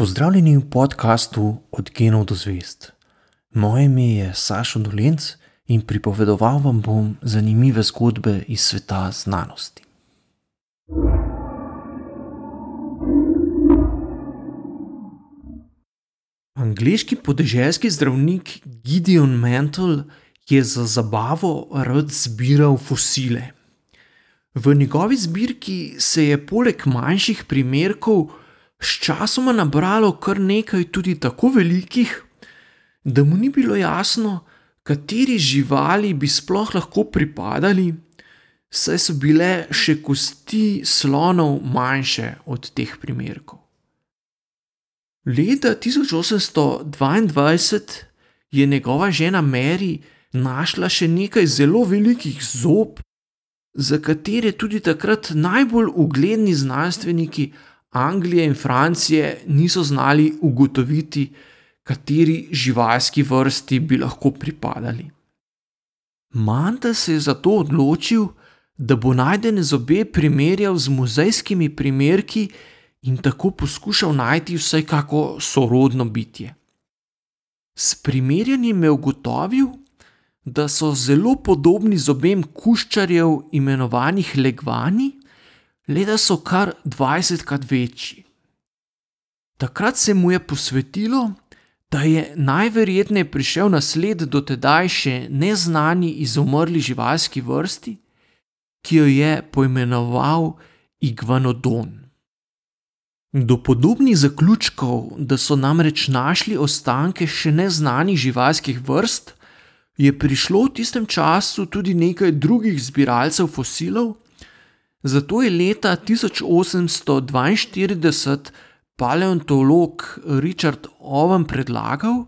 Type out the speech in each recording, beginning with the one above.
Pozdravljeni v podkastu Od genov do zvest. Moje ime je Sašo Dolenc in pripovedoval vam bom zanimive zgodbe iz sveta znanosti. Angliški podeželski zdravnik Gideon Mantle je za zabavo rad zbiral fosile. V njegovi zbirki se je poleg manjših primerkov sčasoma nabralo kar nekaj tudi tako velikih, da mu ni bilo jasno, kateri živali bi sploh lahko pripadali, saj so bile še kosti slonov manjše od teh primerkov. Leta 1822 je njegova žena Mary našla še nekaj zelo velikih zob, za katere tudi takrat najbolj ugledni znanstveniki Anglije in Francije niso znali ugotoviti, kateri živalski vrsti bi lahko pripadali. Manta se je zato odločil, da bo najdene zobe primerjal z muzejskimi primerki in tako poskušal najti vsaj kako sorodno bitje. S primerjanjem je ugotovil, da so zelo podobni zobem kuščarjev, imenovanih legvani, le da so kar 20krat večji. Takrat se mu je posvetilo, da je najverjetneje prišel na sled do tedaj še neznani izumrli živalski vrsti, ki jo je poimenoval Iguanodon. Do podobnih zaključkov, da so namreč našli ostanke še neznanih živalskih vrst, je prišlo v tistem času tudi nekaj drugih zbiralcev fosilov, Zato je leta 1842 paleontolog Richard Owen predlagal,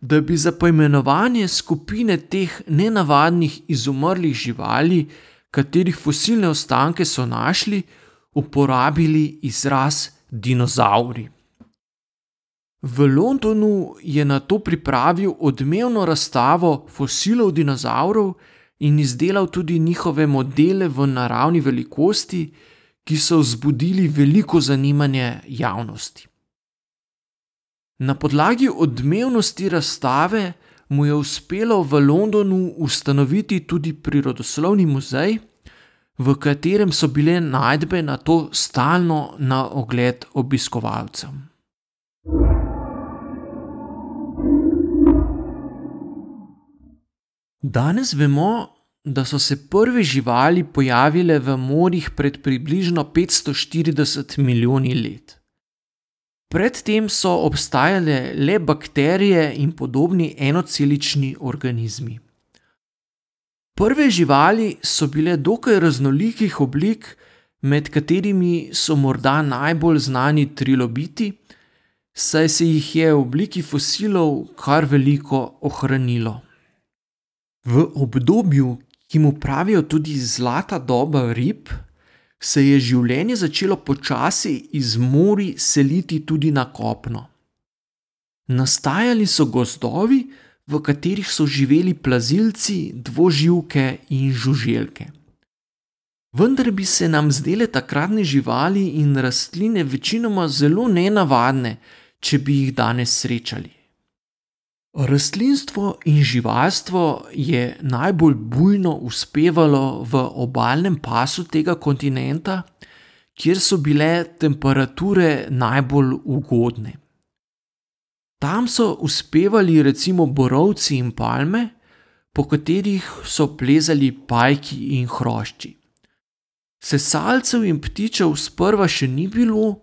da bi za poimenovanje skupine teh nenavadnih izumrlih živali, katerih fosilne ostanke so našli, uporabili izraz dinozauri. V Londonu je na to pripravil odmevno razstavo fosilov dinozaurov, in izdelal tudi njihove modele v naravni velikosti, ki so vzbudili veliko zanimanje javnosti. Na podlagi odmevnosti razstave mu je uspelo v Londonu ustanoviti tudi prirodoslovni muzej, v katerem so bile najdbe na to stalno na ogled obiskovalcem. Danes vemo, da so se prve živali pojavile v morjih pred približno 540 milijoni let. Predtem so obstajale le bakterije in podobni enocelični organizmi. Prve živali so bile dokaj raznolikih oblik, med katerimi so morda najbolj znani trilobiti, saj se jih je v obliki fosilov kar veliko ohranilo. V obdobju, ki mu pravijo tudi zlata doba rib, se je življenje začelo počasi iz mori seliti tudi na kopno. Nastajali so gozdovi, v katerih so živeli plazilci, dvoživke in žuželke. Vendar bi se nam zdele takratne živali in rastline večinoma zelo nenavadne, če bi jih danes srečali. Rastlinstvo in živalstvo je najbolj bujno uspevalo v obalnem pasu tega kontinenta, kjer so bile temperature najbolj ugodne. Tam so uspevali recimo borovci in palme, po katerih so plezali pajki in hrošči. Sesalcev in ptičev sprva še ni bilo,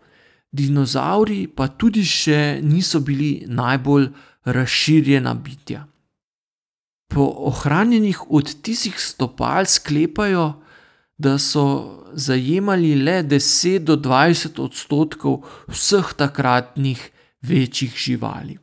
dinozauri pa tudi še niso bili najbolj razširjena bitja. Po ohranjenih odtisih stopal sklepajo, da so zajemali le 10 do 20 odstotkov vseh takratnih večjih živali.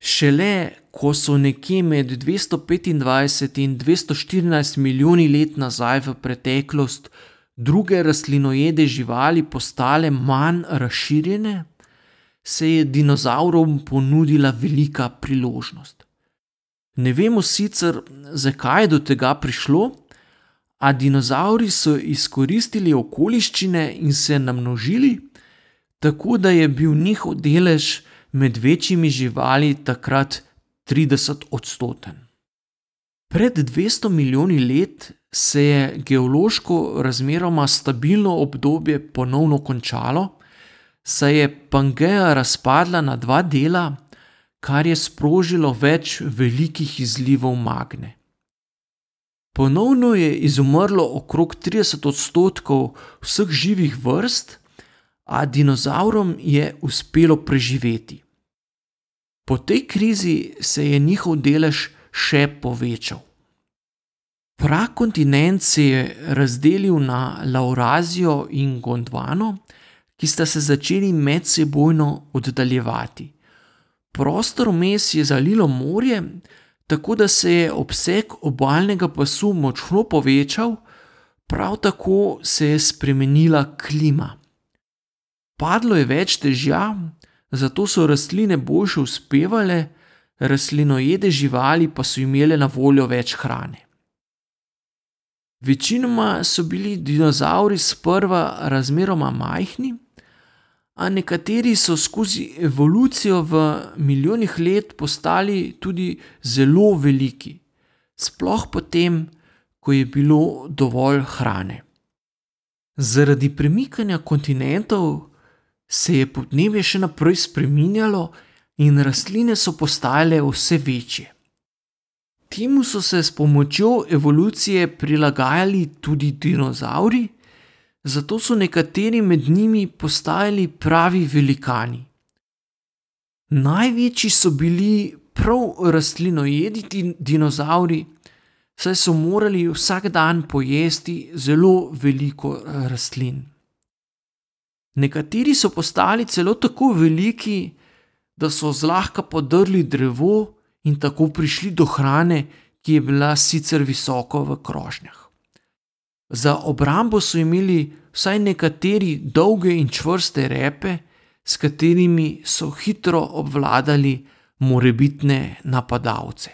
Šele ko so nekje med 225 in 214 milijoni let nazaj v preteklost druge rastlinojede živali postale manj razširjene, se je dinozavrom ponudila velika priložnost. Ne vemo sicer, zakaj je do tega prišlo, a dinozauri so izkoristili okoliščine in se namnožili, tako da je bil njihov delež med večjimi živali takrat 30 odstoten. Pred 200 milijoni let se je geološko razmeroma stabilno obdobje ponovno končalo, saj je Pangeja razpadla na dva dela, kar je sprožilo več velikih izlivov magne. Ponovno je izumrlo okrog 30 odstotkov vseh živih vrst, a dinozavrom je uspelo preživeti. Po tej krizi se je njihov delež še povečal. Prakontinent se je razdelil na Laurazijo in Gondvano, ki sta se začeli medsebojno oddaljevati. Prostor vmes je zalilo morje, tako da se je obseg obaljnega pasu močno povečal, prav tako se je spremenila klima. Padlo je več težja, zato so rastline boljše uspevale, rastlinojede živali pa so imele na voljo več hrane. Večinoma so bili dinozauri sprva razmeroma majhni, a nekateri so skozi evolucijo v milijonih let postali tudi zelo veliki, sploh potem, ko je bilo dovolj hrane. Zaradi premikanja kontinentov se je podnebje še naprej spreminjalo in rastline so postajale vse večje. Temu so se s pomočjo evolucije prilagajali tudi dinozauri, zato so nekateri med njimi postajali pravi velikani. Največji so bili prav rastlinojedi dinozauri, saj so morali vsak dan pojesti zelo veliko rastlin. Nekateri so postali celo tako veliki, da so zlahka podrli drevo in tako prišli do hrane, ki je bila sicer visoko v krošnjah. Za obrambo so imeli vsaj nekateri dolge in čvrste repe, s katerimi so hitro obvladali morebitne napadalce.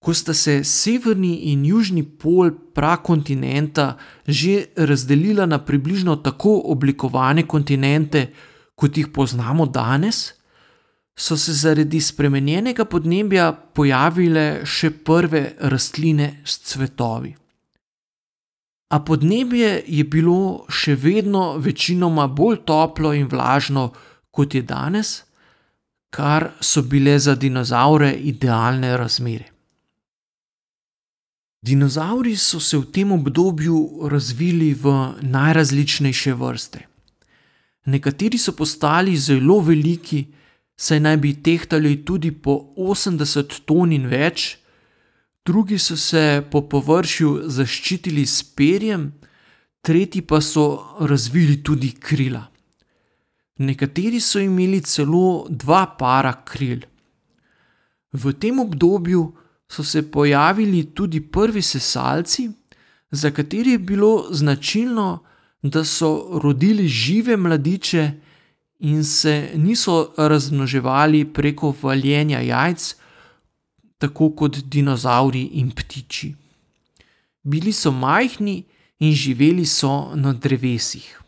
Ko sta se severni in južni pol prakontinenta že razdelila na približno tako oblikovane kontinente, kot jih poznamo danes, so se zaradi spremenjenega podnebja pojavile še prve rastline s cvetovi. A podnebje je bilo še vedno večinoma bolj toplo in vlažno kot je danes, kar so bile za dinozaure idealne razmere. Dinozauri so se v tem obdobju razvili v najrazličnejše vrste. Nekateri so postali zelo veliki, saj naj bi tehtali tudi po 80 ton in več, drugi so se po površju zaščitili s perjem, tretji pa so razvili tudi krila. Nekateri so imeli celo dva para kril. V tem obdobju so se pojavili tudi prvi sesalci, za katere je bilo značilno, da so rodili žive mladiče in se niso razmnoževali preko valjenja jajc, tako kot dinozauri in ptiči. Bili so majhni in živeli so na drevesih.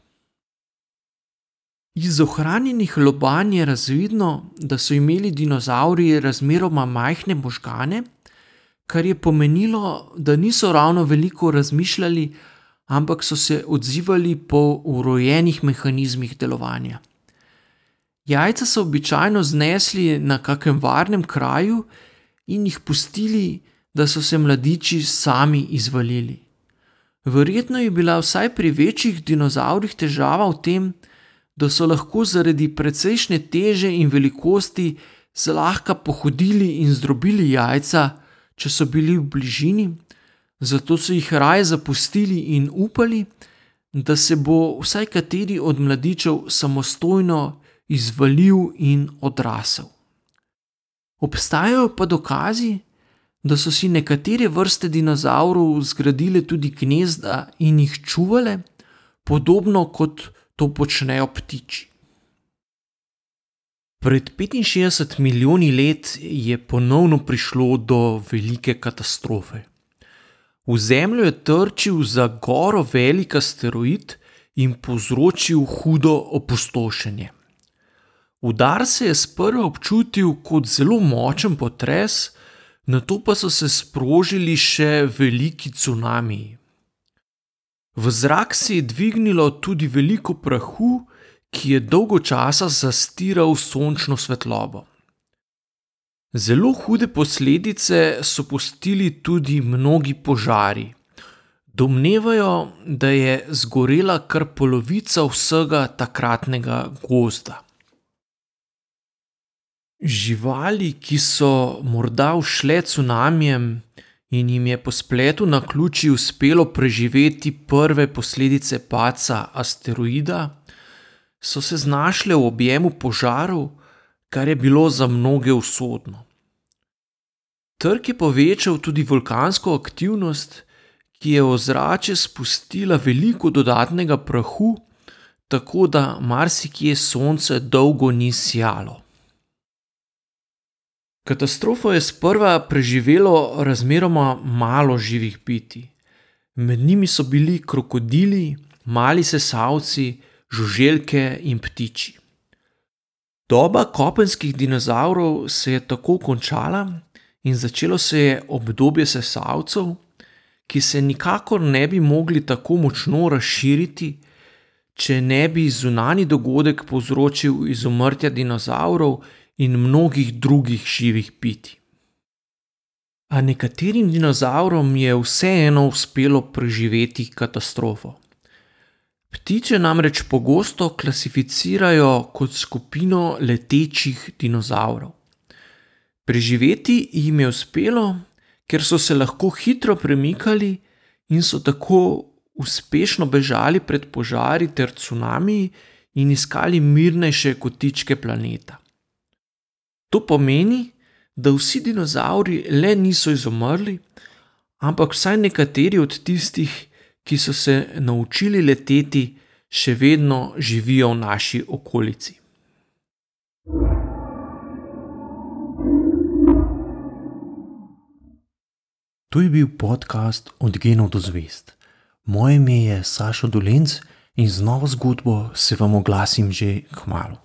Iz ohranjenih lobanj je razvidno, da so imeli dinozauri razmeroma majhne možgane, kar je pomenilo, da niso ravno veliko razmišljali, ampak so se odzivali po urojenih mehanizmih delovanja. Jajca so običajno znesli na kakem varnem kraju in jih pustili, da so se mladiči sami izvalili. Verjetno je bila vsaj pri večjih dinozaurih težava v tem, da so lahko zaradi precejšnje teže in velikosti zlahka pohodili in zdrobili jajca, če so bili v bližini, zato so jih raje zapustili in upali, da se bo vsaj kateri od mladičev samostojno izvalil in odrasel. Obstajajo pa dokazi, da so si nekatere vrste dinozavrov zgradile tudi gnezda in jih čuvale, podobno kot to počnejo ptiči. Pred 65 milijoni let je ponovno prišlo do velike katastrofe. V Zemljo je trčil za goro velik asteroid, in povzročil hudo opustošenje. Udar se je sprva občutil kot zelo močen potres, na to pa so se sprožili še veliki tsunami. V zrak se je dvignilo tudi veliko prahu, ki je dolgo časa zastiral sončno svetlobo. Zelo hude posledice so pustili tudi mnogi požari. Domnevajo, da je zgorela kar polovica vsega takratnega gozda. Živali, ki so morda ušle tsunamijem in jim je po spletu na ključi uspelo preživeti prve posledice paca asteroida, so se znašle v objemu požarov, kar je bilo za mnoge usodno. Trg je povečal tudi vulkansko aktivnost, ki je v ozračje spustila veliko dodatnega prahu, tako da marsikje sonce dolgo ni sjalo. Katastrofo je sprva preživelo razmeroma malo živih bitij. Med njimi so bili krokodili, mali sesalci, žuželke in ptiči. Doba kopenskih dinozavrov se je tako končala in začelo se je obdobje sesalcev, ki se nikakor ne bi mogli tako močno razširiti, če ne bi zunani dogodek povzročil izumrtja dinozavrov in mnogih drugih živih bitij. A nekaterim dinozavrom je vseeno uspelo preživeti katastrofo. Ptiče namreč pogosto klasificirajo kot skupino letečih dinozavrov. Preživeti jim je uspelo, ker so se lahko hitro premikali in so tako uspešno bežali pred požari ter tsunami in iskali mirnejše kotičke planeta. To pomeni, da vsi dinozavri le niso izumrli, ampak vsaj nekateri od tistih, ki so se naučili leteti, še vedno živijo v naši okolici. To je bil podcast Od genov do zvest. Moje ime je Sašo Dolenc in z novo zgodbo se vam oglasim že k malu.